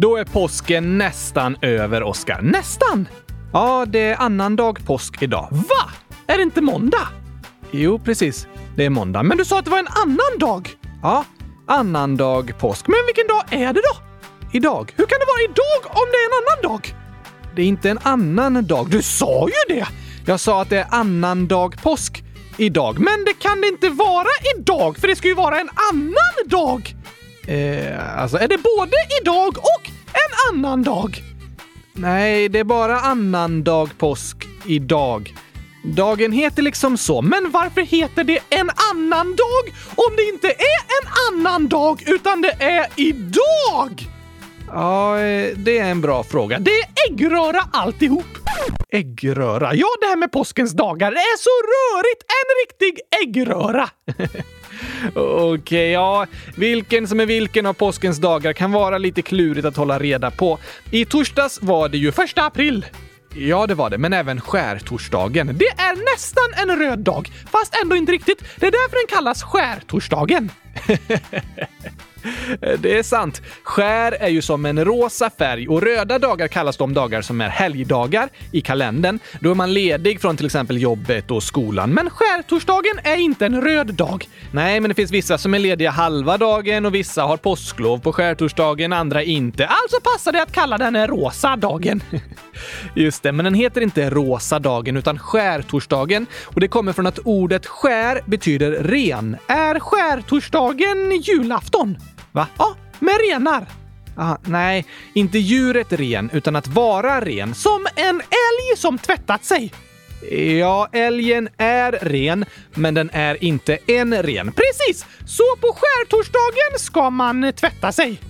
Då är påsken nästan över, Oskar. Nästan! Ja, det är annandag påsk idag. Va? Är det inte måndag? Jo, precis. Det är måndag. Men du sa att det var en annan dag? Ja, annandag påsk. Men vilken dag är det då? Idag. Hur kan det vara idag om det är en annan dag? Det är inte en annan dag. Du sa ju det! Jag sa att det är annandag påsk idag. Men det kan det inte vara idag, för det ska ju vara en annan dag! Eh, alltså, är det både idag och en annan dag? Nej, det är bara annandag påsk idag. Dagen heter liksom så, men varför heter det en annan dag om det inte är en annan dag utan det är idag? Ja, eh, det är en bra fråga. Det är äggröra alltihop. Äggröra? Ja, det här med påskens dagar är så rörigt! En riktig äggröra! Okej, okay, ja. Vilken som är vilken av påskens dagar kan vara lite klurigt att hålla reda på. I torsdags var det ju första april. Ja, det var det, men även skärtorsdagen. Det är nästan en röd dag, fast ändå inte riktigt. Det är därför den kallas skärtorsdagen. Eh, det är sant. Skär är ju som en rosa färg och röda dagar kallas de dagar som är helgdagar i kalendern. Då är man ledig från till exempel jobbet och skolan. Men skärtorsdagen är inte en röd dag. Nej, men det finns vissa som är lediga halva dagen och vissa har påsklov på skärtorsdagen, andra inte. Alltså passar det att kalla den rosa dagen. Just det, men den heter inte rosa dagen utan skärtorsdagen och det kommer från att ordet skär betyder ren. Är skärtorsdagen julafton? Va? Ja, med renar. Ah, nej, inte djuret ren, utan att vara ren. Som en älg som tvättat sig. Ja, älgen är ren, men den är inte en ren. Precis! Så på skärtorsdagen ska man tvätta sig.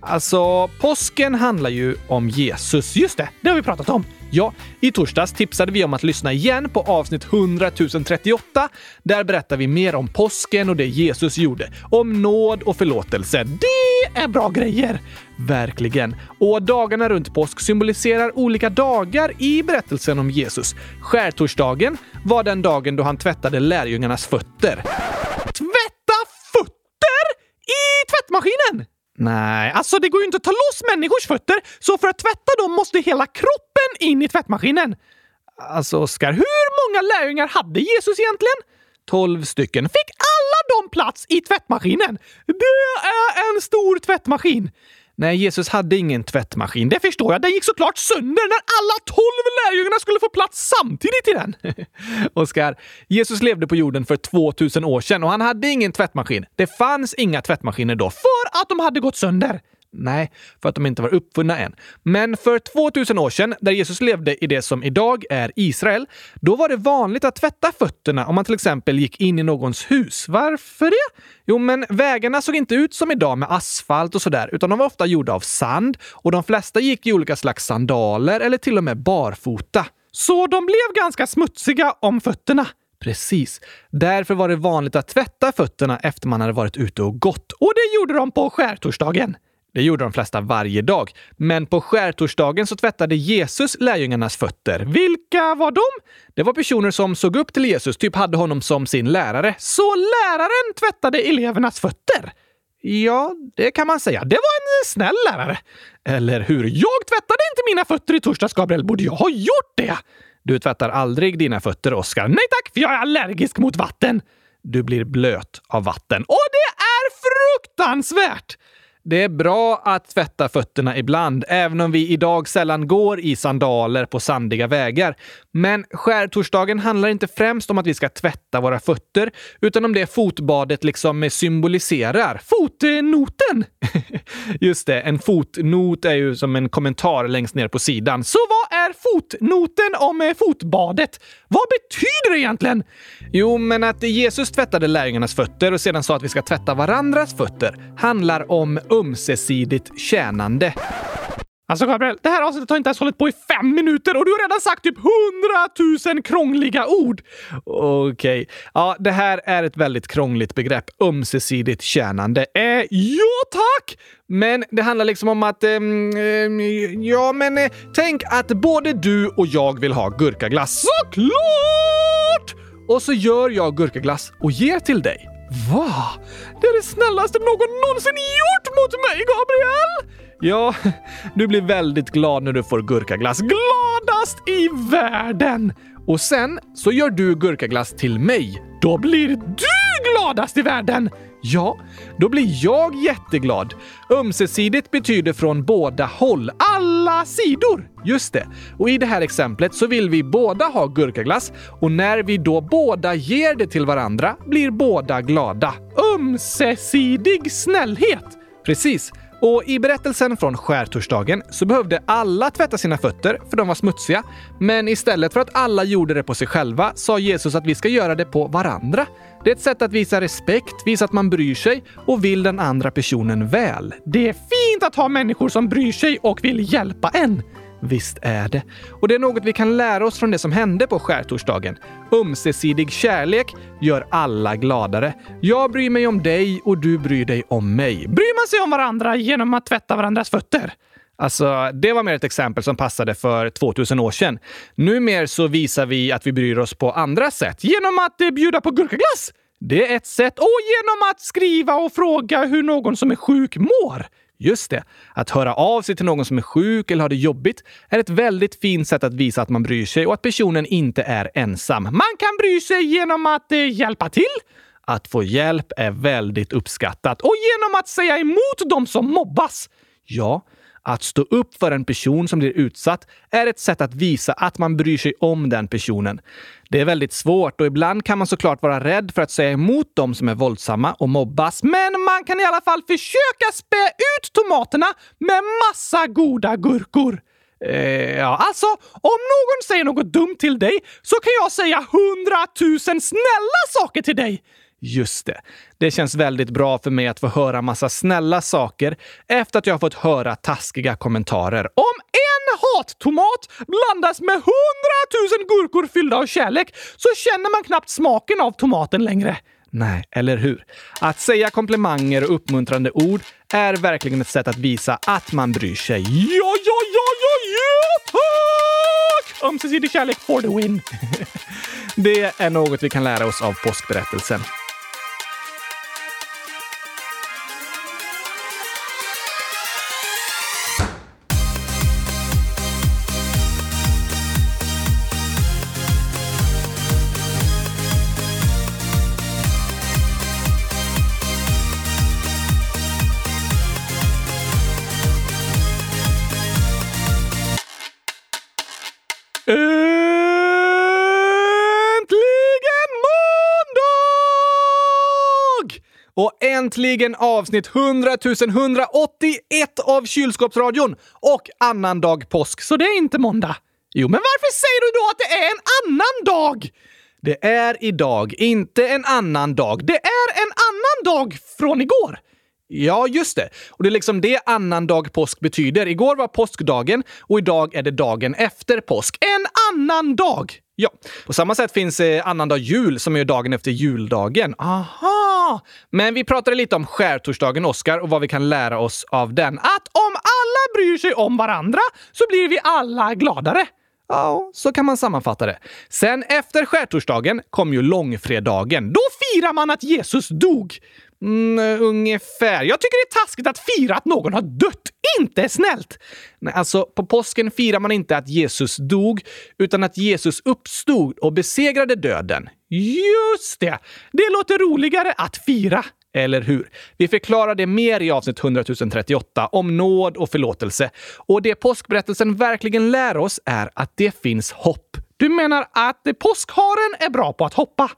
Alltså, påsken handlar ju om Jesus. Just det, det har vi pratat om. Ja, i torsdags tipsade vi om att lyssna igen på avsnitt 100 038. Där berättar vi mer om påsken och det Jesus gjorde. Om nåd och förlåtelse. Det är bra grejer! Verkligen. Och dagarna runt påsk symboliserar olika dagar i berättelsen om Jesus. Skärtorsdagen var den dagen då han tvättade lärjungarnas fötter. Tvätta fötter? I tvättmaskinen? Nej, alltså det går ju inte att ta loss människors fötter, så för att tvätta dem måste hela kroppen in i tvättmaskinen. Alltså, Oskar, hur många lärjungar hade Jesus egentligen? Tolv stycken. Fick alla de plats i tvättmaskinen? Det är en stor tvättmaskin! Nej, Jesus hade ingen tvättmaskin. Det förstår jag. Den gick såklart sönder när alla tolv lärjungarna skulle få plats samtidigt i den. Oskar, Jesus levde på jorden för 2000 år sedan och han hade ingen tvättmaskin. Det fanns inga tvättmaskiner då, för att de hade gått sönder. Nej, för att de inte var uppfunna än. Men för 2000 år sedan, där Jesus levde i det som idag är Israel, då var det vanligt att tvätta fötterna om man till exempel gick in i någons hus. Varför det? Jo, men vägarna såg inte ut som idag med asfalt och sådär, utan de var ofta gjorda av sand och de flesta gick i olika slags sandaler eller till och med barfota. Så de blev ganska smutsiga om fötterna. Precis. Därför var det vanligt att tvätta fötterna efter man hade varit ute och gått. Och det gjorde de på skärtorsdagen. Det gjorde de flesta varje dag. Men på skärtorsdagen så tvättade Jesus lärjungarnas fötter. Vilka var de? Det var personer som såg upp till Jesus, typ hade honom som sin lärare. Så läraren tvättade elevernas fötter? Ja, det kan man säga. Det var en snäll lärare. Eller hur? Jag tvättade inte mina fötter i torsdags, Gabriel. Borde jag ha gjort det? Du tvättar aldrig dina fötter, Oskar. Nej tack, för jag är allergisk mot vatten. Du blir blöt av vatten. Och det är fruktansvärt! Det är bra att tvätta fötterna ibland, även om vi idag sällan går i sandaler på sandiga vägar. Men skärtorsdagen handlar inte främst om att vi ska tvätta våra fötter, utan om det fotbadet liksom symboliserar. Fotnoten! Just det, en fotnot är ju som en kommentar längst ner på sidan. Så vad är fotnoten om eh, fotbadet? Vad betyder det egentligen? Jo, men att Jesus tvättade lärjungarnas fötter och sedan sa att vi ska tvätta varandras fötter handlar om ömsesidigt tjänande. Alltså Gabriel, det här avsnittet har inte ens hållit på i fem minuter och du har redan sagt typ hundratusen krångliga ord. Okej. Okay. Ja, det här är ett väldigt krångligt begrepp. Ömsesidigt tjänande. Eh, ja tack! Men det handlar liksom om att... Eh, ja, men eh, tänk att både du och jag vill ha gurkaglass. Såklart! Och så gör jag gurkaglass och ger till dig. Va? Det är det snällaste någon någonsin gjort mot mig, Gabriel! Ja, du blir väldigt glad när du får gurkaglass. Gladast i världen! Och sen så gör du gurkaglass till mig. Då blir du gladast i världen! Ja, då blir jag jätteglad. Ömsesidigt betyder från båda håll. Alla sidor! Just det. Och i det här exemplet så vill vi båda ha gurkaglass och när vi då båda ger det till varandra blir båda glada. Ömsesidig snällhet! Precis. Och i berättelsen från skärtorsdagen så behövde alla tvätta sina fötter för de var smutsiga. Men istället för att alla gjorde det på sig själva sa Jesus att vi ska göra det på varandra. Det är ett sätt att visa respekt, visa att man bryr sig och vill den andra personen väl. Det är fint att ha människor som bryr sig och vill hjälpa en. Visst är det. Och det är något vi kan lära oss från det som hände på skärtorsdagen. Ömsesidig kärlek gör alla gladare. Jag bryr mig om dig och du bryr dig om mig. Bryr man sig om varandra genom att tvätta varandras fötter? Alltså, det var mer ett exempel som passade för 2000 år sedan. Numer så visar vi att vi bryr oss på andra sätt. Genom att eh, bjuda på gurkaglass! Det är ett sätt. Och genom att skriva och fråga hur någon som är sjuk mår. Just det. Att höra av sig till någon som är sjuk eller har det jobbigt är ett väldigt fint sätt att visa att man bryr sig och att personen inte är ensam. Man kan bry sig genom att eh, hjälpa till. Att få hjälp är väldigt uppskattat. Och genom att säga emot de som mobbas. Ja, att stå upp för en person som blir utsatt är ett sätt att visa att man bryr sig om den personen. Det är väldigt svårt och ibland kan man såklart vara rädd för att säga emot dem som är våldsamma och mobbas, men man kan i alla fall försöka spä ut tomaterna med massa goda gurkor. Eh, ja, alltså, om någon säger något dumt till dig så kan jag säga hundratusen snälla saker till dig. Just det. Det känns väldigt bra för mig att få höra massa snälla saker efter att jag har fått höra taskiga kommentarer. Om en hattomat blandas med hundratusen gurkor fyllda av kärlek så känner man knappt smaken av tomaten längre. Nej, eller hur? Att säga komplimanger och uppmuntrande ord är verkligen ett sätt att visa att man bryr sig. Ja, ja, ja, ja, ja, tack! Ömsesidig kärlek for the win. Det är något vi kan lära oss av påskberättelsen. Och äntligen avsnitt 100 181 av Kylskåpsradion och annandag påsk, så det är inte måndag. Jo, men varför säger du då att det är en annan dag? Det är idag, inte en annan dag. Det är en annan dag från igår. Ja, just det. Och det är liksom det annandag påsk betyder. Igår var påskdagen och idag är det dagen efter påsk. En annan dag! Ja, på samma sätt finns eh, annandag jul som är dagen efter juldagen. Aha! Men vi pratade lite om skärtorsdagen, Oskar, och vad vi kan lära oss av den. Att om alla bryr sig om varandra så blir vi alla gladare. Ja, så kan man sammanfatta det. Sen efter skärtorsdagen kom ju långfredagen. Då firar man att Jesus dog. Mm, ungefär. Jag tycker det är taskigt att fira att någon har dött. Inte snällt! Nej, alltså, på påsken firar man inte att Jesus dog, utan att Jesus uppstod och besegrade döden. Just det! Det låter roligare att fira. Eller hur? Vi förklarar det mer i avsnitt 100 038 om nåd och förlåtelse. Och det påskberättelsen verkligen lär oss är att det finns hopp. Du menar att påskharen är bra på att hoppa?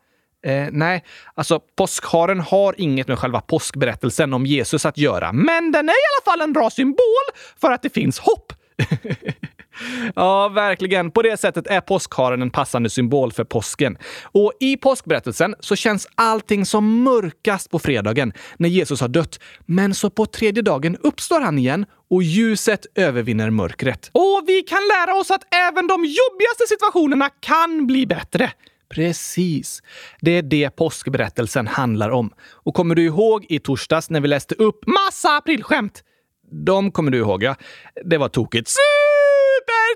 Eh, nej, alltså påskharen har inget med själva påskberättelsen om Jesus att göra, men den är i alla fall en bra symbol för att det finns hopp. ja, verkligen. På det sättet är påskharen en passande symbol för påsken. Och i påskberättelsen så känns allting som mörkast på fredagen när Jesus har dött. Men så på tredje dagen uppstår han igen och ljuset övervinner mörkret. Och vi kan lära oss att även de jobbigaste situationerna kan bli bättre. Precis. Det är det påskberättelsen handlar om. Och kommer du ihåg i torsdags när vi läste upp massa aprilskämt? De kommer du ihåg, ja. Det var tokigt.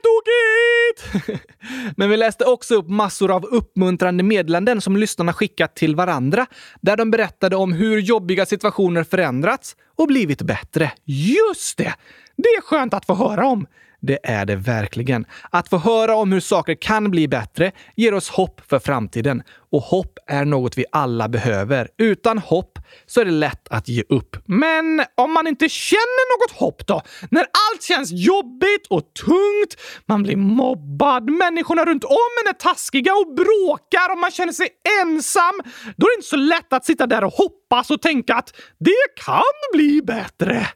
Supertokigt! Men vi läste också upp massor av uppmuntrande meddelanden som lyssnarna skickat till varandra, där de berättade om hur jobbiga situationer förändrats och blivit bättre. Just det! Det är skönt att få höra om. Det är det verkligen. Att få höra om hur saker kan bli bättre ger oss hopp för framtiden. Och hopp är något vi alla behöver. Utan hopp så är det lätt att ge upp. Men om man inte känner något hopp då? När allt känns jobbigt och tungt, man blir mobbad, människorna runt om en är taskiga och bråkar och man känner sig ensam. Då är det inte så lätt att sitta där och hoppas och tänka att det kan bli bättre.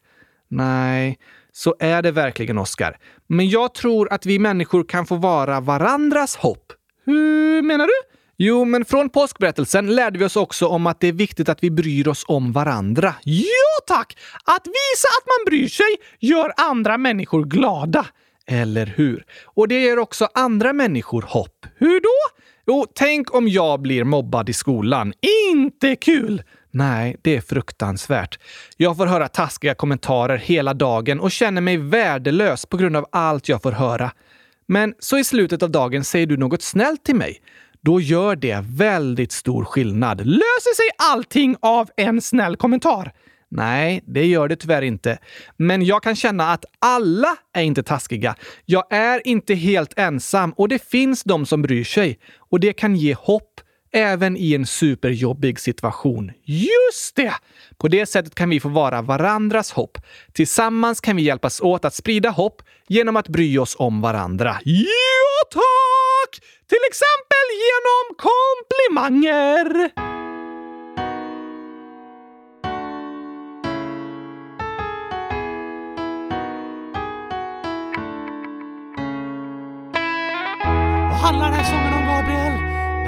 Nej, så är det verkligen, Oscar. Men jag tror att vi människor kan få vara varandras hopp. Hur menar du? Jo, men från påskberättelsen lärde vi oss också om att det är viktigt att vi bryr oss om varandra. Ja, tack! Att visa att man bryr sig gör andra människor glada. Eller hur? Och det ger också andra människor hopp. Hur då? Jo, tänk om jag blir mobbad i skolan. Inte kul! Nej, det är fruktansvärt. Jag får höra taskiga kommentarer hela dagen och känner mig värdelös på grund av allt jag får höra. Men så i slutet av dagen säger du något snällt till mig. Då gör det väldigt stor skillnad. Löser sig allting av en snäll kommentar? Nej, det gör det tyvärr inte. Men jag kan känna att alla är inte taskiga. Jag är inte helt ensam och det finns de som bryr sig. Och det kan ge hopp även i en superjobbig situation. Just det! På det sättet kan vi få vara varandras hopp. Tillsammans kan vi hjälpas åt att sprida hopp genom att bry oss om varandra. Ja, tack! Till exempel genom komplimanger! Vad handlar den här sången om,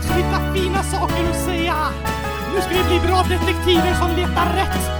Dags att hitta fina saker att säga. Nu ska vi bli bra detektiver som letar rätt.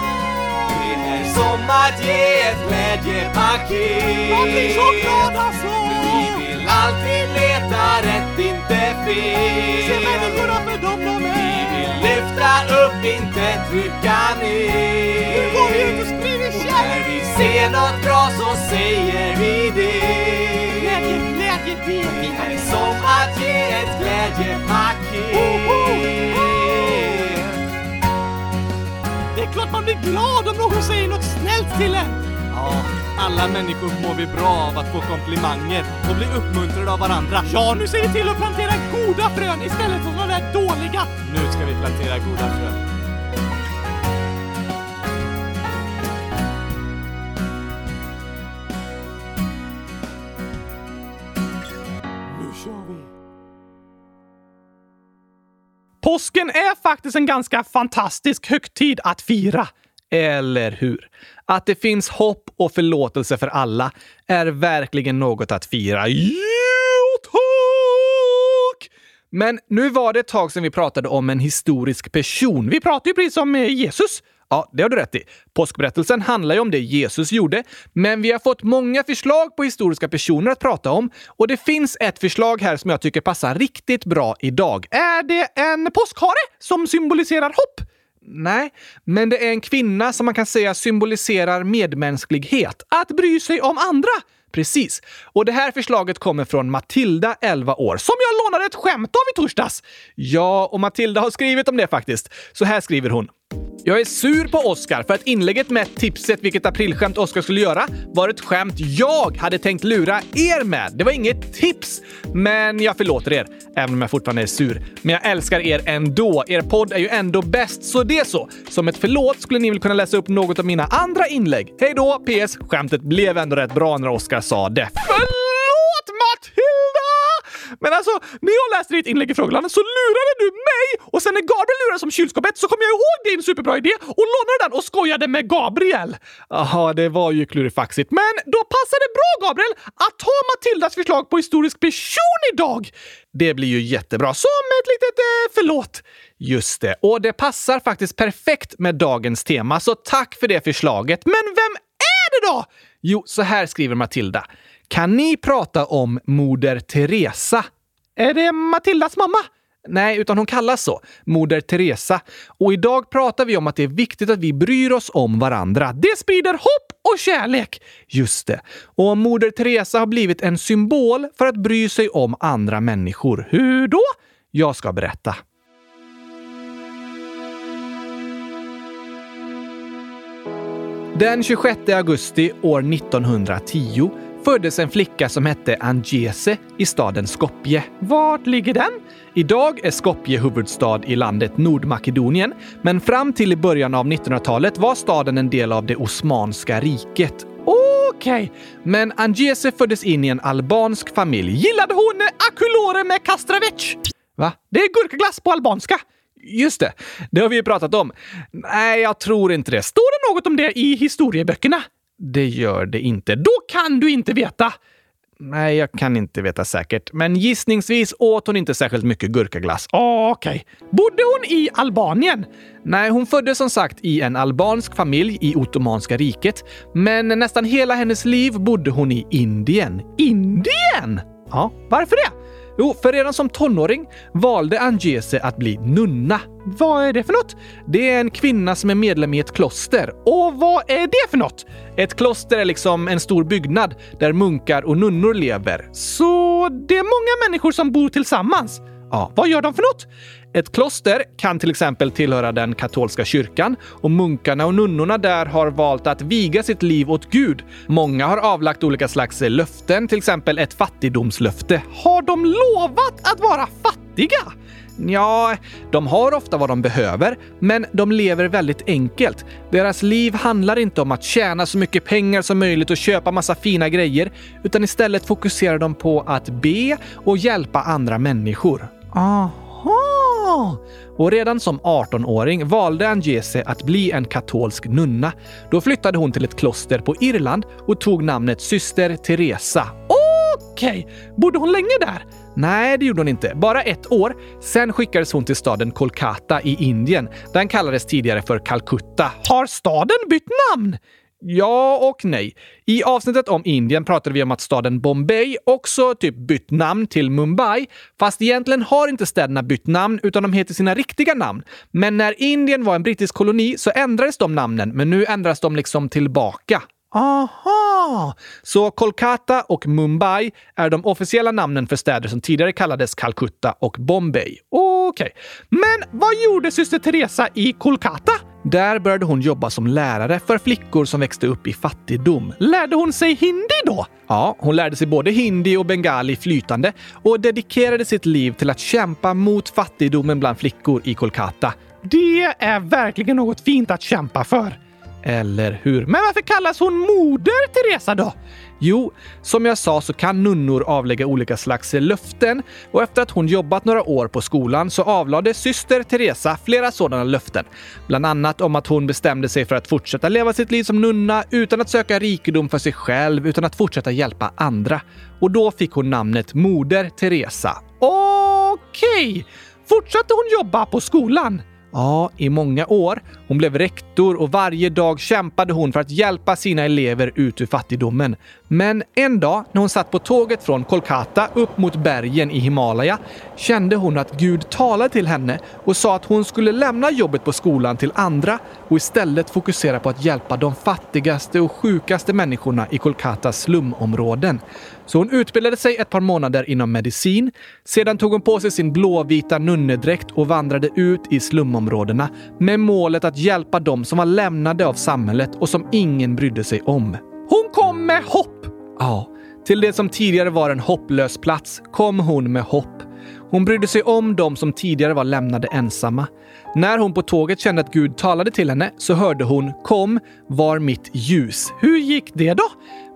som att ge ett glädjepaket. Så glad alltså! Vi vill alltid leta rätt, inte fel. Se människorna för dem de Vi vill lyfta upp, inte trycka ner. Nu går vi ut och sprider Och när kärlek! vi ser något bra så säger vi det. Glädje, glädje, det Det är som att ge ett glädjepaket. Det är klart man blir glad om någon säger något snällt till en. Ja, alla människor mår vi bra av att få komplimanger och bli uppmuntrade av varandra. Ja, nu ser vi till att plantera goda frön istället för de där dåliga. Nu ska vi plantera goda frön. Påsken är faktiskt en ganska fantastisk högtid att fira. Eller hur? Att det finns hopp och förlåtelse för alla är verkligen något att fira. Tack! Men nu var det ett tag sedan vi pratade om en historisk person. Vi pratade ju precis om eh, Jesus. Ja, det har du rätt i. Påskberättelsen handlar ju om det Jesus gjorde, men vi har fått många förslag på historiska personer att prata om och det finns ett förslag här som jag tycker passar riktigt bra idag. Är det en påskhare som symboliserar hopp? Nej, men det är en kvinna som man kan säga symboliserar medmänsklighet. Att bry sig om andra. Precis. Och det här förslaget kommer från Matilda, 11 år, som jag lånade ett skämt av i torsdags. Ja, och Matilda har skrivit om det faktiskt. Så här skriver hon. Jag är sur på Oscar för att inlägget med tipset vilket aprilskämt Oscar skulle göra var ett skämt jag hade tänkt lura er med. Det var inget tips. Men jag förlåter er, även om jag fortfarande är sur. Men jag älskar er ändå. Er podd är ju ändå bäst, så det är så. Som ett förlåt skulle ni väl kunna läsa upp något av mina andra inlägg. Hej då! PS. Skämtet blev ändå rätt bra när Oscar sa det. Men alltså, när jag läste ditt inlägg i Frågelandet så lurade du mig och sen när Gabriel lurade som kylskåpet så kom jag ihåg din superbra idé och lånade den och skojade med Gabriel. Jaha, det var ju klurifaxigt. Men då passar det bra, Gabriel, att ta Matildas förslag på historisk person idag. Det blir ju jättebra. Som ett litet eh, förlåt. Just det. Och det passar faktiskt perfekt med dagens tema, så tack för det förslaget. Men vem är det då? Jo, så här skriver Matilda. Kan ni prata om Moder Teresa? Är det Matildas mamma? Nej, utan hon kallas så. Moder Teresa. Och idag pratar vi om att det är viktigt att vi bryr oss om varandra. Det sprider hopp och kärlek! Just det. Och Moder Teresa har blivit en symbol för att bry sig om andra människor. Hur då? Jag ska berätta. Den 26 augusti år 1910 föddes en flicka som hette Angese i staden Skopje. Vart ligger den? Idag är Skopje huvudstad i landet Nordmakedonien, men fram till i början av 1900-talet var staden en del av det Osmanska riket. Okej, okay. men Angese föddes in i en albansk familj. Gillade hon akulore med kastravec? Va? Det är gurkaglass på albanska. Just det, det har vi ju pratat om. Nej, jag tror inte det. Står det något om det i historieböckerna? Det gör det inte. Då kan du inte veta! Nej, jag kan inte veta säkert, men gissningsvis åt hon inte särskilt mycket gurkaglass. Ah, okej. Okay. Bodde hon i Albanien? Nej, hon föddes som sagt i en albansk familj i Ottomanska riket, men nästan hela hennes liv bodde hon i Indien. Indien? Ja, varför det? Jo, för redan som tonåring valde Angese att bli nunna. Vad är det för något? Det är en kvinna som är medlem i ett kloster. Och vad är det för något? Ett kloster är liksom en stor byggnad där munkar och nunnor lever. Så det är många människor som bor tillsammans? Ja, vad gör de för något? Ett kloster kan till exempel tillhöra den katolska kyrkan och munkarna och nunnorna där har valt att viga sitt liv åt Gud. Många har avlagt olika slags löften, till exempel ett fattigdomslöfte. Har de lovat att vara fattiga? Ja, de har ofta vad de behöver, men de lever väldigt enkelt. Deras liv handlar inte om att tjäna så mycket pengar som möjligt och köpa massa fina grejer, utan istället fokuserar de på att be och hjälpa andra människor. Aha! Och redan som 18-åring valde Angese att bli en katolsk nunna. Då flyttade hon till ett kloster på Irland och tog namnet Syster Teresa. Okej! Okay. Bodde hon länge där? Nej, det gjorde hon inte. Bara ett år. Sen skickades hon till staden Kolkata i Indien. Den kallades tidigare för Calcutta. Har staden bytt namn? Ja och nej. I avsnittet om Indien pratade vi om att staden Bombay också typ bytt namn till Mumbai. Fast egentligen har inte städerna bytt namn utan de heter sina riktiga namn. Men när Indien var en brittisk koloni så ändrades de namnen, men nu ändras de liksom tillbaka. Aha! Så Kolkata och Mumbai är de officiella namnen för städer som tidigare kallades Calcutta och Bombay. Okej. Okay. Men vad gjorde syster Teresa i Kolkata? Där började hon jobba som lärare för flickor som växte upp i fattigdom. Lärde hon sig hindi då? Ja, hon lärde sig både hindi och bengali flytande och dedikerade sitt liv till att kämpa mot fattigdomen bland flickor i Kolkata. Det är verkligen något fint att kämpa för. Eller hur? Men varför kallas hon Moder Teresa då? Jo, som jag sa så kan nunnor avlägga olika slags löften och efter att hon jobbat några år på skolan så avlade syster Teresa flera sådana löften. Bland annat om att hon bestämde sig för att fortsätta leva sitt liv som nunna utan att söka rikedom för sig själv utan att fortsätta hjälpa andra. Och då fick hon namnet Moder Teresa. Okej! Okay. Fortsatte hon jobba på skolan? Ja, i många år. Hon blev rektor och varje dag kämpade hon för att hjälpa sina elever ut ur fattigdomen. Men en dag när hon satt på tåget från Kolkata upp mot bergen i Himalaya kände hon att Gud talade till henne och sa att hon skulle lämna jobbet på skolan till andra och istället fokusera på att hjälpa de fattigaste och sjukaste människorna i Kolkatas slumområden. Så hon utbildade sig ett par månader inom medicin. Sedan tog hon på sig sin blåvita nunnedräkt och vandrade ut i slumområdena med målet att hjälpa dem som var lämnade av samhället och som ingen brydde sig om. Hon kom med hopp! Ja, till det som tidigare var en hopplös plats kom hon med hopp. Hon brydde sig om dem som tidigare var lämnade ensamma. När hon på tåget kände att Gud talade till henne så hörde hon “Kom, var mitt ljus”. Hur gick det då?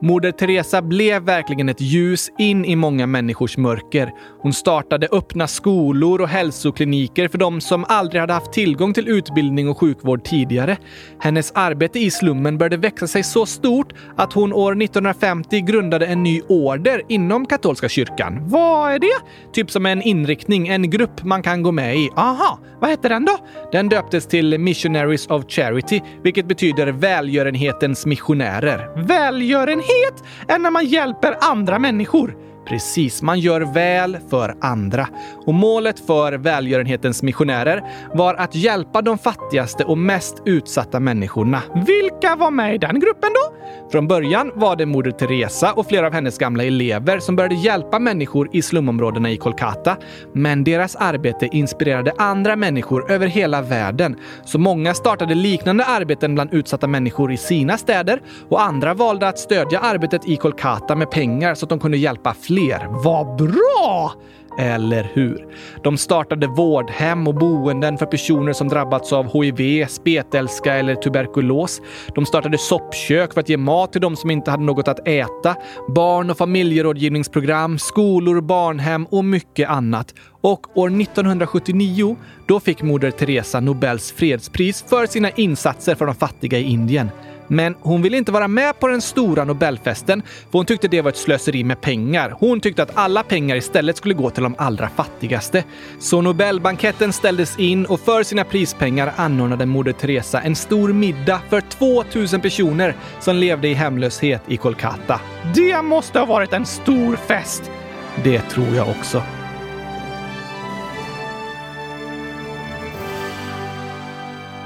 Moder Teresa blev verkligen ett ljus in i många människors mörker. Hon startade öppna skolor och hälsokliniker för de som aldrig hade haft tillgång till utbildning och sjukvård tidigare. Hennes arbete i slummen började växa sig så stort att hon år 1950 grundade en ny order inom katolska kyrkan. Vad är det? Typ som en inriktning, en grupp man kan gå med i. Aha, vad hette den då? Den döptes till Missionaries of Charity, vilket betyder välgörenhetens missionärer. Välgörenhet? är när man hjälper andra människor. Precis, man gör väl för andra. Och målet för välgörenhetens missionärer var att hjälpa de fattigaste och mest utsatta människorna. Vilka var med i den gruppen då? Från början var det Moder Teresa och flera av hennes gamla elever som började hjälpa människor i slumområdena i Kolkata. Men deras arbete inspirerade andra människor över hela världen. Så många startade liknande arbeten bland utsatta människor i sina städer och andra valde att stödja arbetet i Kolkata med pengar så att de kunde hjälpa fler fler. Vad bra! Eller hur? De startade vårdhem och boenden för personer som drabbats av HIV, spetälska eller tuberkulos. De startade soppkök för att ge mat till de som inte hade något att äta, barn och familjerådgivningsprogram, skolor, barnhem och mycket annat. Och år 1979, då fick Moder Teresa Nobels fredspris för sina insatser för de fattiga i Indien. Men hon ville inte vara med på den stora Nobelfesten för hon tyckte det var ett slöseri med pengar. Hon tyckte att alla pengar istället skulle gå till de allra fattigaste. Så Nobelbanketten ställdes in och för sina prispengar anordnade Moder Teresa en stor middag för 2000 personer som levde i hemlöshet i Kolkata. Det måste ha varit en stor fest! Det tror jag också.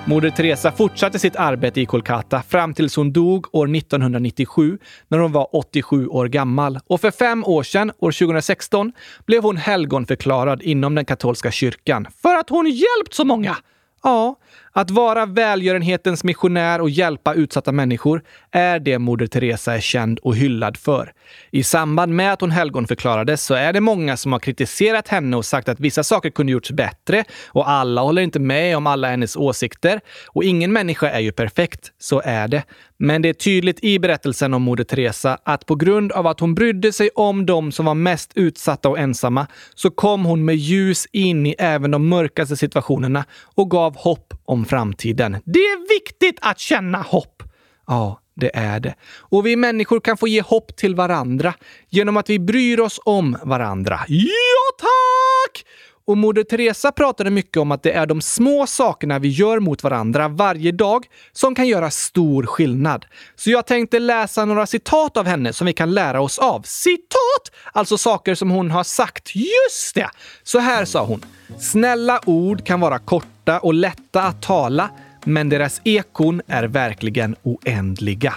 Moder Teresa fortsatte sitt arbete i Kolkata fram tills hon dog år 1997 när hon var 87 år gammal. Och för fem år sedan, år 2016, blev hon helgonförklarad inom den katolska kyrkan för att hon hjälpt så många. Ja, att vara välgörenhetens missionär och hjälpa utsatta människor är det Moder Teresa är känd och hyllad för. I samband med att hon helgonförklarades så är det många som har kritiserat henne och sagt att vissa saker kunde gjorts bättre och alla håller inte med om alla hennes åsikter. Och ingen människa är ju perfekt, så är det. Men det är tydligt i berättelsen om Moder Teresa att på grund av att hon brydde sig om de som var mest utsatta och ensamma så kom hon med ljus in i även de mörkaste situationerna och gav hopp om framtiden. Det är viktigt att känna hopp! Ja, det är det. Och vi människor kan få ge hopp till varandra genom att vi bryr oss om varandra. Ja, tack! Och Moder Teresa pratade mycket om att det är de små sakerna vi gör mot varandra varje dag som kan göra stor skillnad. Så jag tänkte läsa några citat av henne som vi kan lära oss av. Citat! Alltså saker som hon har sagt. Just det! Så här sa hon. Snälla ord kan vara korta och lätta att tala, men deras ekon är verkligen oändliga.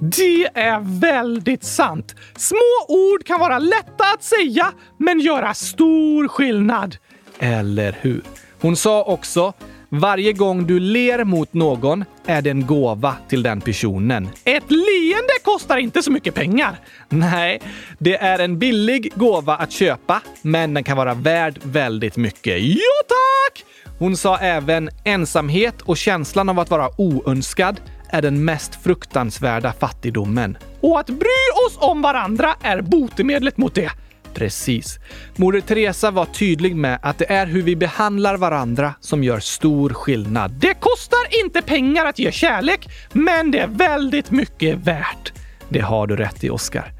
Det är väldigt sant! Små ord kan vara lätta att säga, men göra stor skillnad. Eller hur? Hon sa också varje gång du ler mot någon är det en gåva till den personen. Ett leende kostar inte så mycket pengar. Nej, det är en billig gåva att köpa, men den kan vara värd väldigt mycket. Jo tack! Hon sa även ensamhet och känslan av att vara oönskad är den mest fruktansvärda fattigdomen. Och att bry oss om varandra är botemedlet mot det. Precis. Moder Teresa var tydlig med att det är hur vi behandlar varandra som gör stor skillnad. Det kostar inte pengar att ge kärlek, men det är väldigt mycket värt. Det har du rätt i, Oskar.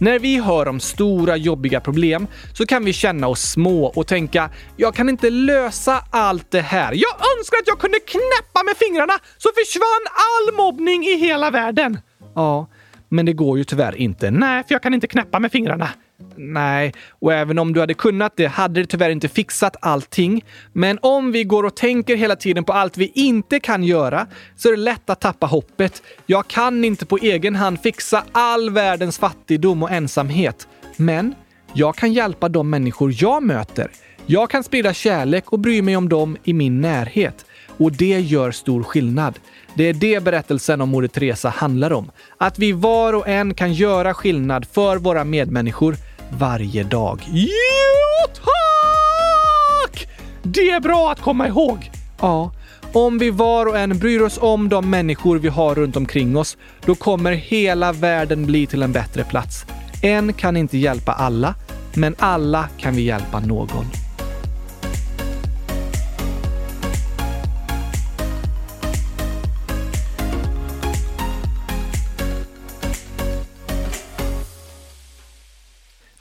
När vi hör om stora jobbiga problem så kan vi känna oss små och tänka “Jag kan inte lösa allt det här. Jag önskar att jag kunde knäppa med fingrarna så försvann all mobbning i hela världen.” Ja, men det går ju tyvärr inte. Nej, för jag kan inte knäppa med fingrarna. Nej, och även om du hade kunnat det hade det tyvärr inte fixat allting. Men om vi går och tänker hela tiden på allt vi inte kan göra så är det lätt att tappa hoppet. Jag kan inte på egen hand fixa all världens fattigdom och ensamhet. Men jag kan hjälpa de människor jag möter. Jag kan sprida kärlek och bry mig om dem i min närhet. Och det gör stor skillnad. Det är det berättelsen om Moder Teresa handlar om. Att vi var och en kan göra skillnad för våra medmänniskor varje dag. Jo, tack! Det är bra att komma ihåg. Ja, om vi var och en bryr oss om de människor vi har runt omkring oss, då kommer hela världen bli till en bättre plats. En kan inte hjälpa alla, men alla kan vi hjälpa någon.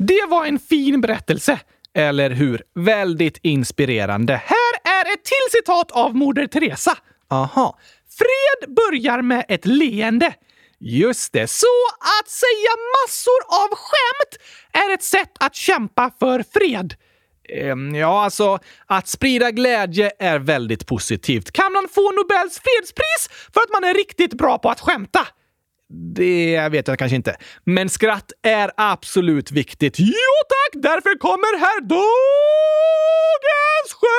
Det var en fin berättelse, eller hur? Väldigt inspirerande. Här är ett till citat av Moder Teresa. Aha. Fred börjar med ett leende. Just det, så att säga massor av skämt är ett sätt att kämpa för fred. Ehm, ja, alltså att sprida glädje är väldigt positivt. Kan man få Nobels fredspris för att man är riktigt bra på att skämta? Det vet jag kanske inte. Men skratt är absolut viktigt. Jo tack! Därför kommer här dagens skämt!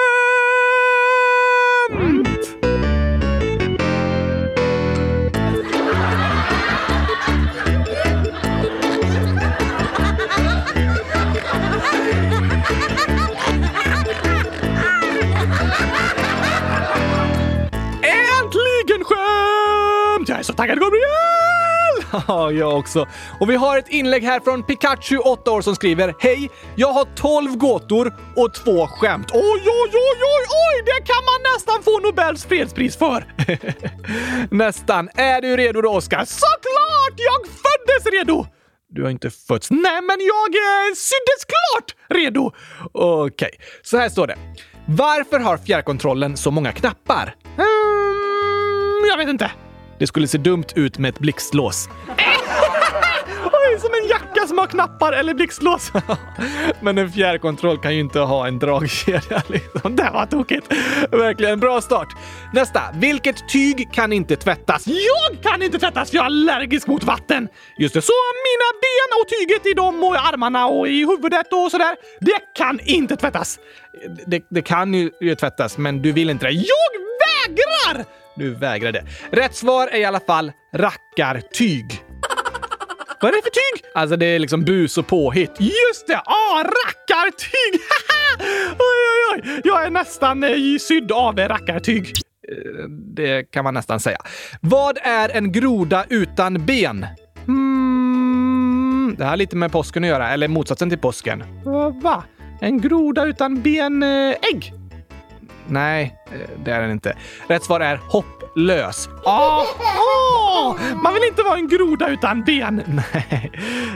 Äntligen skämt! Jag är så taggad Gabriel! Ja, jag också. Och vi har ett inlägg här från Pikachu, 8 år, som skriver Hej! Jag har 12 gåtor och två skämt. Oj, oj, oj, oj, oj! Det kan man nästan få Nobels fredspris för! nästan. Är du redo då, Oskar? Såklart! Jag föddes redo! Du har inte fötts. Nej, men jag eh, syddes klart redo! Okej, okay. så här står det. Varför har fjärrkontrollen så många knappar? Mm, jag vet inte. Det skulle se dumt ut med ett blixtlås. Oj, som en jacka som har knappar eller blixtlås. Men en fjärrkontroll kan ju inte ha en dragkedja. Liksom. Det var tokigt. Verkligen bra start. Nästa. Vilket tyg kan inte tvättas? Jag kan inte tvättas för jag är allergisk mot vatten. Just det, så mina ben och tyget i dem och i armarna och i huvudet och sådär. Det kan inte tvättas. Det, det kan ju, ju tvättas, men du vill inte det. Jag vägrar! Du vägrar det. Rätt svar är i alla fall rackartyg. Vad är det för tyg? Alltså det är liksom bus och påhitt. Just det! Ah, rackartyg! oj, oj, oj! Jag är nästan eh, sydd av rackartyg. Eh, det kan man nästan säga. Vad är en groda utan ben? Hmm, det har lite med påsken att göra, eller motsatsen till påsken. Va? En groda utan ben? Eh, ägg? Nej, eh, det är den inte. Rätt svar är hopplös. Ah, ah, man vill inte vara en groda utan ben. Nej,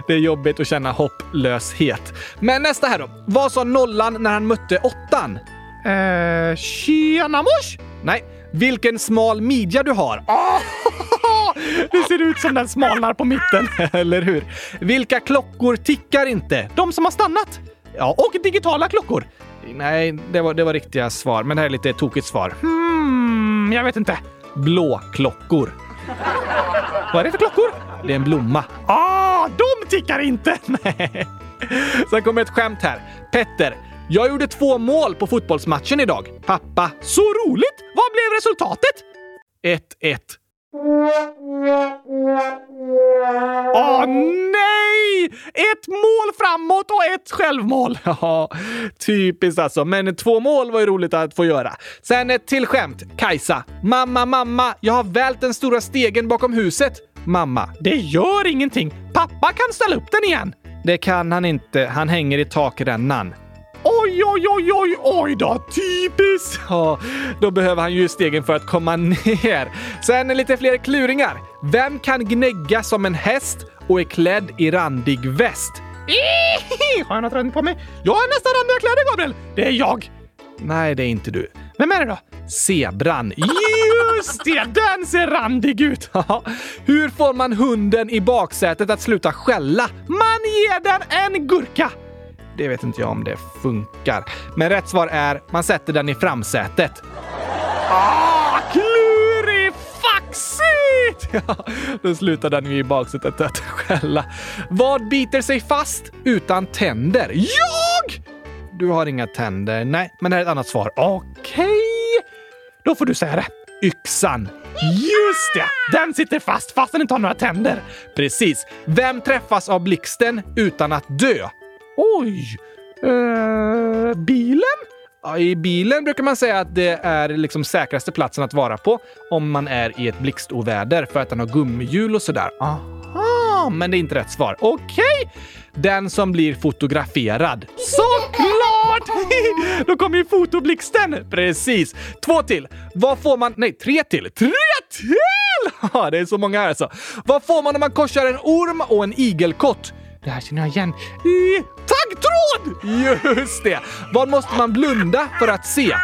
det är jobbigt att känna hopplöshet. Men nästa här då. Vad sa nollan när han mötte åttan? Eh, tjena mors? Nej, vilken smal midja du har. Ah, det ser ut som den smalnar på mitten, eller hur? Vilka klockor tickar inte? De som har stannat. Ja, och digitala klockor. Nej, det var, det var riktiga svar, men det här är lite tokigt svar. Hmm, jag vet inte. Blåklockor. Vad är det för klockor? Det är en blomma. Ah, de tickar inte! Nej. Sen kommer ett skämt här. Petter, jag gjorde två mål på fotbollsmatchen idag. Pappa, så roligt! Vad blev resultatet? 1-1. Åh nej! Ett mål framåt och ett självmål. Ja, typiskt alltså. Men två mål var ju roligt att få göra. Sen ett till skämt. Kajsa. Mamma, mamma, jag har vält den stora stegen bakom huset. Mamma. Det gör ingenting. Pappa kan ställa upp den igen. Det kan han inte. Han hänger i takrännan. Oj, oj, oj, oj, oj då! Typiskt! Ja, då behöver han ju stegen för att komma ner. Sen lite fler kluringar. Vem kan gnägga som en häst och är klädd i randig väst? Har jag något randigt på mig? Jag har nästan randiga kläder, Gabriel! Det är jag! Nej, det är inte du. Vem är det då? Zebran. Just det! Den ser randig ut! Hur får man hunden i baksätet att sluta skälla? Man ger den en gurka! Det vet inte jag om det funkar. Men rätt svar är man sätter den i framsätet. Ah, klurifaxigt! Ja, då slutar den ju i baksätet att skälla. Vad biter sig fast utan tänder? Jag! Du har inga tänder. Nej, men det här är ett annat svar. Okej, då får du säga det. Yxan. Just det! Den sitter fast fast den inte har några tänder. Precis. Vem träffas av blixten utan att dö? Oj! Eh, bilen? Ja, I bilen brukar man säga att det är liksom säkraste platsen att vara på om man är i ett blixtoväder för att den har gummihjul och sådär. Aha, men det är inte rätt svar. Okej! Okay. Den som blir fotograferad. Såklart! Då kommer ju fotoblixten! Precis. Två till. Vad får man... Nej, tre till. Tre till! Ja, det är så många här alltså. Vad får man om man korsar en orm och en igelkott? Det här känner jag igen. Taggtråd! Just det! Vad måste man blunda för att se?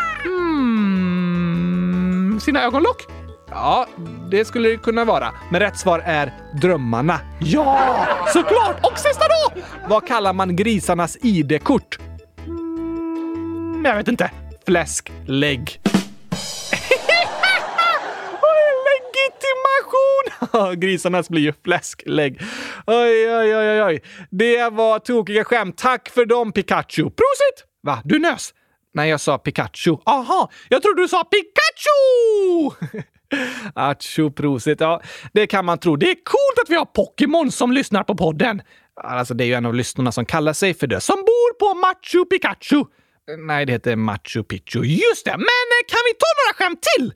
Hmm, sina ögonlock? Ja, det skulle det kunna vara. Men rätt svar är drömmarna. Ja, såklart! Och sista då! Vad kallar man grisarnas ID-kort? Mm, jag vet inte. Fläsklägg. Legitimation! Grisarnas blir ju fläsklägg. Oj, oj, oj, oj. Det var tokiga skämt. Tack för dem, Pikachu. Prosit! Va? Du nös? Nej, jag sa Pikachu. Aha, jag trodde du sa Pikachu! Acho, prosit. Ja, det kan man tro. Det är coolt att vi har Pokémon som lyssnar på podden. Alltså, det är ju en av lyssnarna som kallar sig för det, som bor på Machu Pikachu. Nej, det heter Machu Picchu. Just det! Men eh, kan vi ta några skämt till?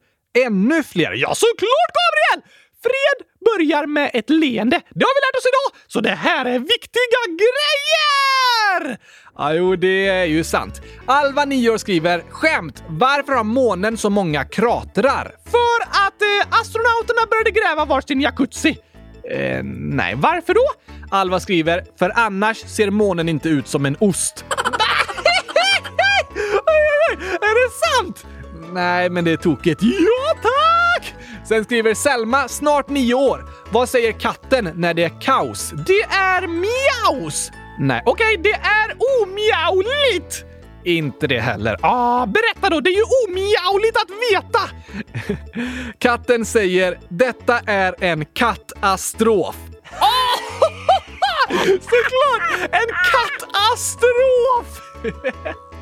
Ännu fler? Ja, såklart Gabriel! Fred börjar med ett leende. Det har vi lärt oss idag, så det här är viktiga grejer! Ja, jo, det är ju sant. Alva, 9 år, skriver “Skämt! Varför har månen så många kratrar?” För att eh, astronauterna började gräva varsin jacuzzi. Eh, nej, varför då? Alva skriver “För annars ser månen inte ut som en ost”. är det sant? Nej, men det är tokigt. Ja, tack! Sen skriver Selma, snart nio år. Vad säger katten när det är kaos? Det är mjaus! Nej, okej, okay, det är omjauligt! Inte det heller. Ah, berätta då! Det är ju omjauligt att veta! Katten säger “Detta är en kattastrof”. Oh! Såklart! En kattastrof!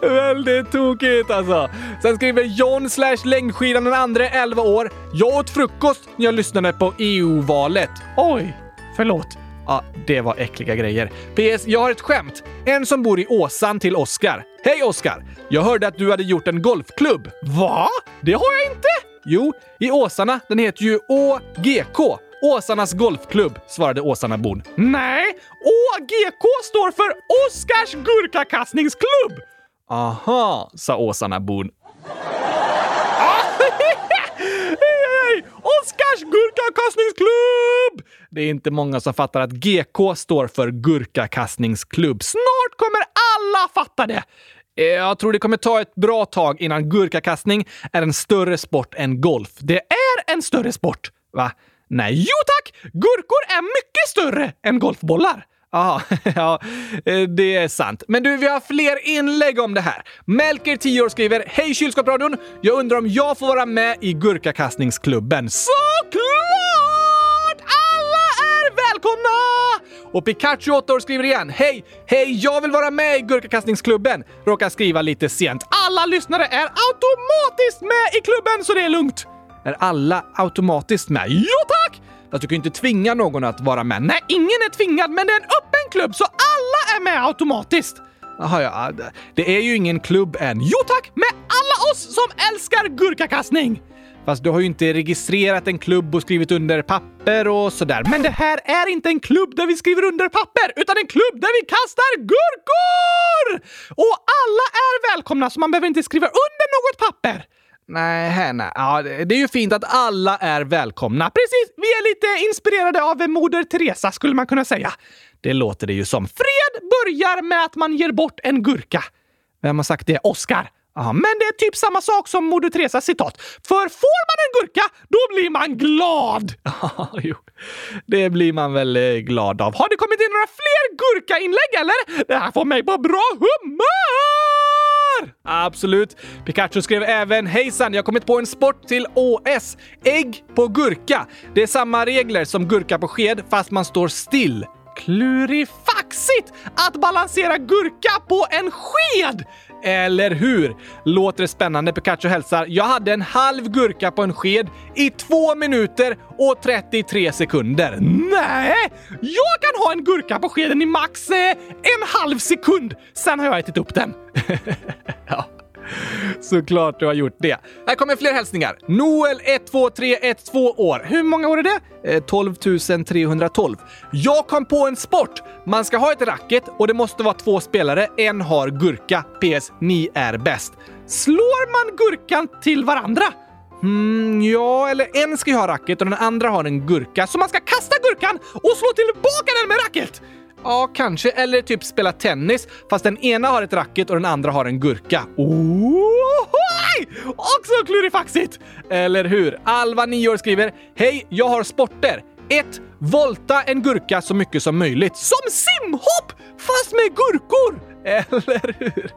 Väldigt tokigt alltså. Sen skriver John slash längdskidan den andra 11 år. Jag åt frukost när jag lyssnade på EU-valet. Oj, förlåt. Ja, det var äckliga grejer. PS. Jag har ett skämt. En som bor i Åsan till Oskar. Hej Oskar! Jag hörde att du hade gjort en golfklubb. Va? Det har jag inte! Jo, i Åsarna. Den heter ju ÅGK. Åsarnas Golfklubb, svarade Åsarnabon. Nej, ÅGK står för Oskars Gurkakastningsklubb! Aha, sa Åsarnabon. Oskars gurkakastningsklubb! Det är inte många som fattar att GK står för gurkakastningsklubb. Snart kommer alla fatta det! Eh, jag tror det kommer ta ett bra tag innan gurkakastning är en större sport än golf. Det är en större sport! Va? Nej, jo tack! Gurkor är mycket större än golfbollar. Aha, ja, eh, det är sant. Men du, vi har fler inlägg om det här. Melker, 10 år, skriver Hej kylskåpsradion! Jag undrar om jag får vara med i gurkakastningsklubben. Såklart! Alla är välkomna! Och Pikachu, 8 år, skriver igen Hej! Hej, jag vill vara med i gurkakastningsklubben! Råkar skriva lite sent. Alla lyssnare är automatiskt med i klubben så det är lugnt är alla automatiskt med. Ja tack! Fast du kan ju inte tvinga någon att vara med. Nej, ingen är tvingad, men det är en öppen klubb så alla är med automatiskt. Jaha, ja. Det är ju ingen klubb än. Jo tack! Med alla oss som älskar gurkakastning! Fast du har ju inte registrerat en klubb och skrivit under papper och sådär. Men det här är inte en klubb där vi skriver under papper, utan en klubb där vi kastar gurkor! Och alla är välkomna, så man behöver inte skriva under något papper. Nej, nej. Ja, det är ju fint att alla är välkomna. Precis, vi är lite inspirerade av Moder Teresa skulle man kunna säga. Det låter det ju som. Fred börjar med att man ger bort en gurka. Vem har sagt det? Oscar. Ja, men det är typ samma sak som Moder Teresas citat. För får man en gurka, då blir man glad! Ja, jo. Det blir man väl eh, glad av. Har det kommit in några fler gurkainlägg eller? Det här får mig på bra humör! Absolut. Pikachu skrev även “Hejsan, jag har kommit på en sport till OS. Ägg på gurka. Det är samma regler som gurka på sked fast man står still. Klurifaxigt att balansera gurka på en sked! Eller hur? Låter det spännande? Pikachu hälsar. Jag hade en halv gurka på en sked i två minuter och 33 sekunder. Nej! Jag kan ha en gurka på skeden i max eh, en halv sekund. Sen har jag ätit upp den. ja. Såklart du har gjort det. Här kommer fler hälsningar. Noel 12312 år. Hur många år är det? Eh, 12 312. Jag kom på en sport. Man ska ha ett racket och det måste vara två spelare. En har gurka. PS. Ni är bäst. Slår man gurkan till varandra? Mm, ja, eller en ska ju ha racket och den andra har en gurka. Så man ska kasta gurkan och slå tillbaka den med racket! Ja, kanske. Eller typ spela tennis, fast den ena har ett racket och den andra har en gurka. Ohohoj! Också klurifaxigt! Eller hur? Alva, 9 år, skriver “Hej, jag har sporter. 1. Volta en gurka så mycket som möjligt. Som simhopp! Fast med gurkor! Eller hur?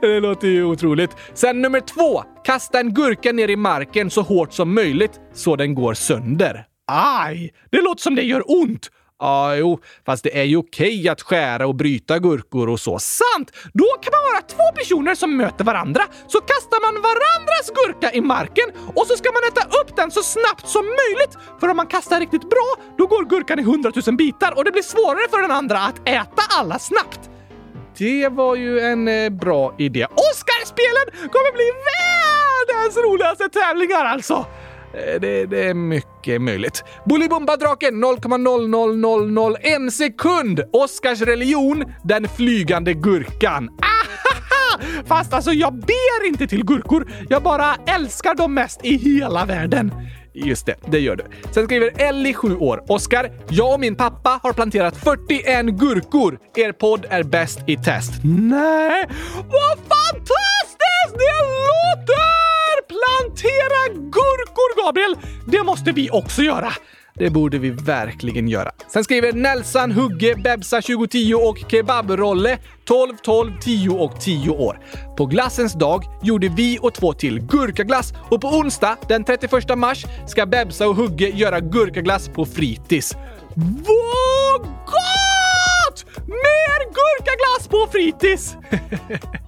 Det låter ju otroligt. Sen nummer två. Kasta en gurka ner i marken så hårt som möjligt så den går sönder. Aj! Det låter som det gör ont. Ja, jo, fast det är ju okej att skära och bryta gurkor och så. Sant! Då kan man vara två personer som möter varandra, så kastar man varandras gurka i marken och så ska man äta upp den så snabbt som möjligt. För om man kastar riktigt bra, då går gurkan i hundratusen bitar och det blir svårare för den andra att äta alla snabbt. Det var ju en eh, bra idé. Oscarspelen kommer bli världens roligaste tävlingar alltså! Eh, det, det är mycket möjligt. Bolibompa-draken 0,00001 sekund. Oscars religion, den flygande gurkan. Ahaha! Fast alltså, jag ber inte till gurkor. Jag bara älskar dem mest i hela världen. Just det, det gör du. Sen skriver Ellie, 7 år. Oskar, jag och min pappa har planterat 41 gurkor. Er podd är bäst i test. Nej, vad fantastiskt det låter! Plantera gurkor, Gabriel! Det måste vi också göra. Det borde vi verkligen göra. Sen skriver Nelson, Hugge, Bebsa 2010 och Kebabrolle 12, 12, 10 och 10 år. På glassens dag gjorde vi och två till gurkaglass och på onsdag den 31 mars ska Bebsa och Hugge göra gurkaglass på fritids. Vad gott! Mer gurkaglass på fritids!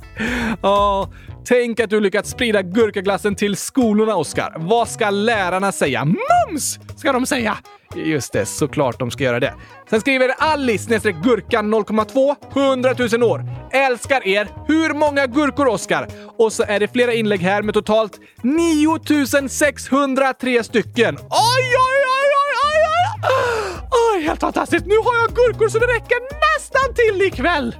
Ja, tänk att du lyckats sprida gurkaglassen till skolorna, Oskar. Vad ska lärarna säga? Mums! Ska de säga. Just det, såklart de ska göra det. Sen skriver Alice gurkan 0,2 100 000 år. Älskar er. Hur många gurkor, Oskar? Och så är det flera inlägg här med totalt 9603 stycken. Oj, oj, oj, oj, oj, oj! Oj, helt fantastiskt! Nu har jag gurkor så det räcker nästan till ikväll!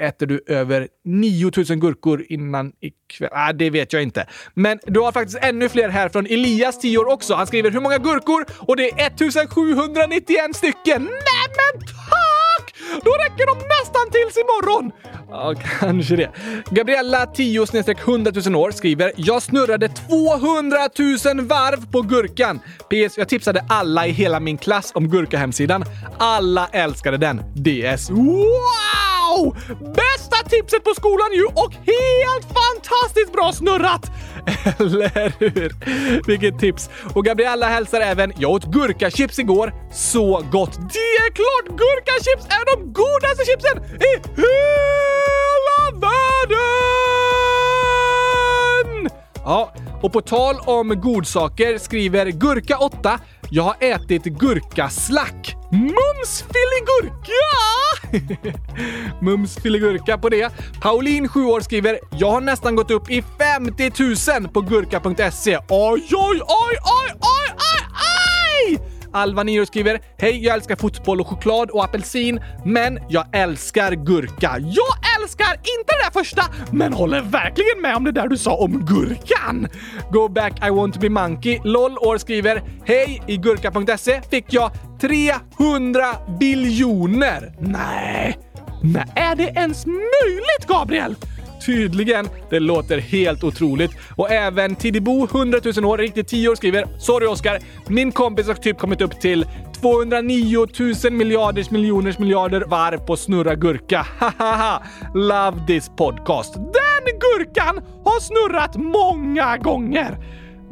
Äter du över 9000 gurkor innan ikväll? Nej, det vet jag inte. Men du har faktiskt ännu fler här från Elias, 10 år också. Han skriver hur många gurkor? Och det är 1791 stycken! Nej men tack! Då räcker de nästan tills imorgon! Ja, kanske det. Gabriella, 10 100 000 år, skriver “Jag snurrade 200 000 varv på gurkan. PS. Jag tipsade alla i hela min klass om Gurka-hemsidan. Alla älskade den. DS. Wow! Bästa tipset på skolan ju och helt fantastiskt bra snurrat! Eller hur? Vilket tips! Och Gabriella hälsar även “Jag åt gurkachips igår. Så gott! Det är klart gurkachips är de godaste chipsen i hela världen!” Ja, Och på tal om godsaker skriver Gurka8 “Jag har ätit gurkaslack. Mums filigurka!” Mums filigurka på det. Pauline, 7 år, skriver “Jag har nästan gått upp i 50 000 på gurka.se. Oj, oj, oj, oj, oj, oj, Alva Niro skriver “Hej, jag älskar fotboll och choklad och apelsin, men jag älskar gurka. Jag älskar inte det där första, men håller verkligen med om det där du sa om gurkan!” Go back I want to be monkey. LOL år skriver “Hej, i gurka.se fick jag 300 biljoner. Nej, men är det ens möjligt, Gabriel? Tydligen. Det låter helt otroligt. Och även Tidibo, 100 000 år, riktigt 10 år, skriver “Sorry Oskar, min kompis har typ kommit upp till 209 000 miljarders miljoners miljarder varv på snurra gurka. Hahaha! Love this podcast. Den gurkan har snurrat många gånger.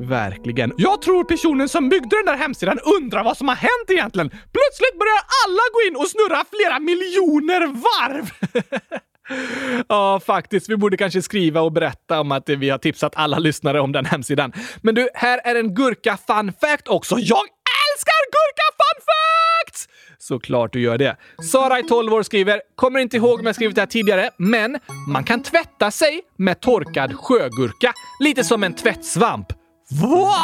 Verkligen. Jag tror personen som byggde den där hemsidan undrar vad som har hänt egentligen. Plötsligt börjar alla gå in och snurra flera miljoner varv! Ja, faktiskt. Vi borde kanske skriva och berätta om att vi har tipsat alla lyssnare om den hemsidan. Men du, här är en gurka fun fact också. Jag älskar gurka fun facts! Såklart du gör det. Sara i 12 år skriver, kommer inte ihåg om jag skrivit det här tidigare, men man kan tvätta sig med torkad sjögurka. Lite som en tvättsvamp. Va?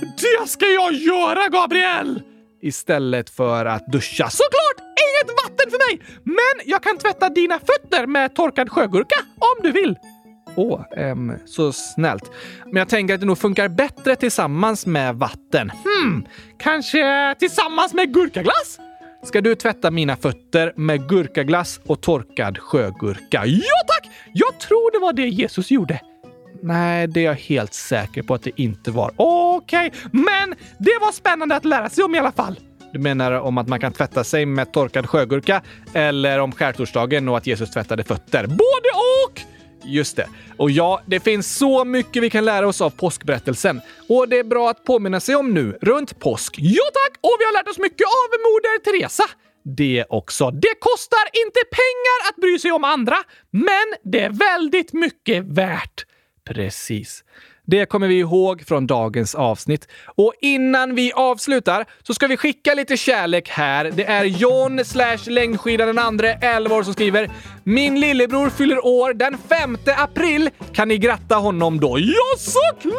Det ska jag göra, Gabriel! Istället för att duscha. Såklart! Inget vatten för mig! Men jag kan tvätta dina fötter med torkad sjögurka om du vill. Åh, ehm, så snällt. Men jag tänker att det nog funkar bättre tillsammans med vatten. Hmm, kanske tillsammans med gurkaglass? Ska du tvätta mina fötter med gurkaglass och torkad sjögurka? Ja tack! Jag tror det var det Jesus gjorde. Nej, det är jag helt säker på att det inte var. Okej, okay. men det var spännande att lära sig om i alla fall. Du menar om att man kan tvätta sig med torkad sjögurka eller om skärtorsdagen och att Jesus tvättade fötter? Både och! Just det. Och ja, det finns så mycket vi kan lära oss av påskberättelsen. Och det är bra att påminna sig om nu, runt påsk. Ja tack! Och vi har lärt oss mycket av Moder Teresa. Det också. Det kostar inte pengar att bry sig om andra, men det är väldigt mycket värt. Precis. Det kommer vi ihåg från dagens avsnitt. Och innan vi avslutar så ska vi skicka lite kärlek här. Det är John slash längdskidan den andre 11 år som skriver “Min lillebror fyller år den 5 april. Kan ni gratta honom då?” Ja, såklart!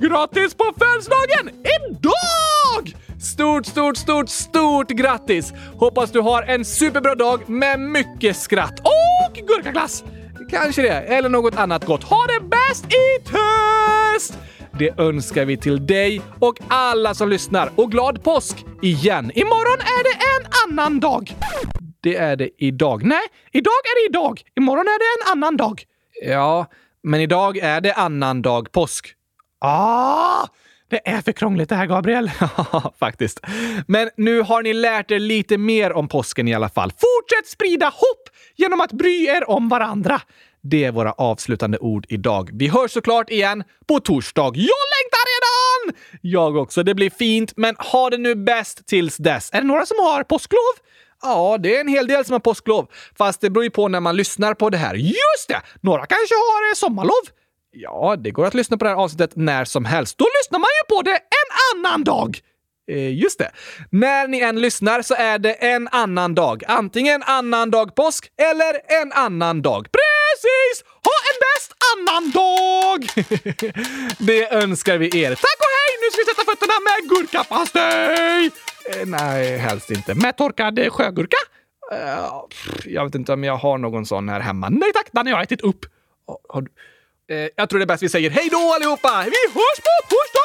Grattis på födelsedagen idag! Stort, stort, stort, stort grattis! Hoppas du har en superbra dag med mycket skratt och gurkaglass! Kanske det, eller något annat gott. Ha det bäst i töst! Det önskar vi till dig och alla som lyssnar. Och glad påsk igen! Imorgon är det en annan dag. Det är det idag. Nej, idag är det idag. Imorgon är det en annan dag. Ja, men idag är det annan dag påsk. Ah! Det är för krångligt det här, Gabriel. Ja, faktiskt. Men nu har ni lärt er lite mer om påsken i alla fall. Fortsätt sprida hopp genom att bry er om varandra. Det är våra avslutande ord idag. Vi hörs såklart igen på torsdag. Jag längtar redan! Jag också. Det blir fint, men ha det nu bäst tills dess. Är det några som har påsklov? Ja, det är en hel del som har påsklov. Fast det beror ju på när man lyssnar på det här. Just det! Några kanske har eh, sommarlov. Ja, det går att lyssna på det här avsnittet när som helst. Då lyssnar man ju på det en annan dag! Eh, just det. När ni än lyssnar så är det en annan dag. Antingen annan dag påsk eller en annan dag. Precis! Ha en bäst annan dag! det önskar vi er. Tack och hej! Nu ska vi sätta fötterna med gurkapastej! Eh, nej, helst inte. Med torkad eh, sjögurka? Uh, jag vet inte om jag har någon sån här hemma. Nej tack, den har jag ätit upp. Har, har du... Eh, jag tror det är bäst vi säger hej då allihopa! Vi hörs på torsdag!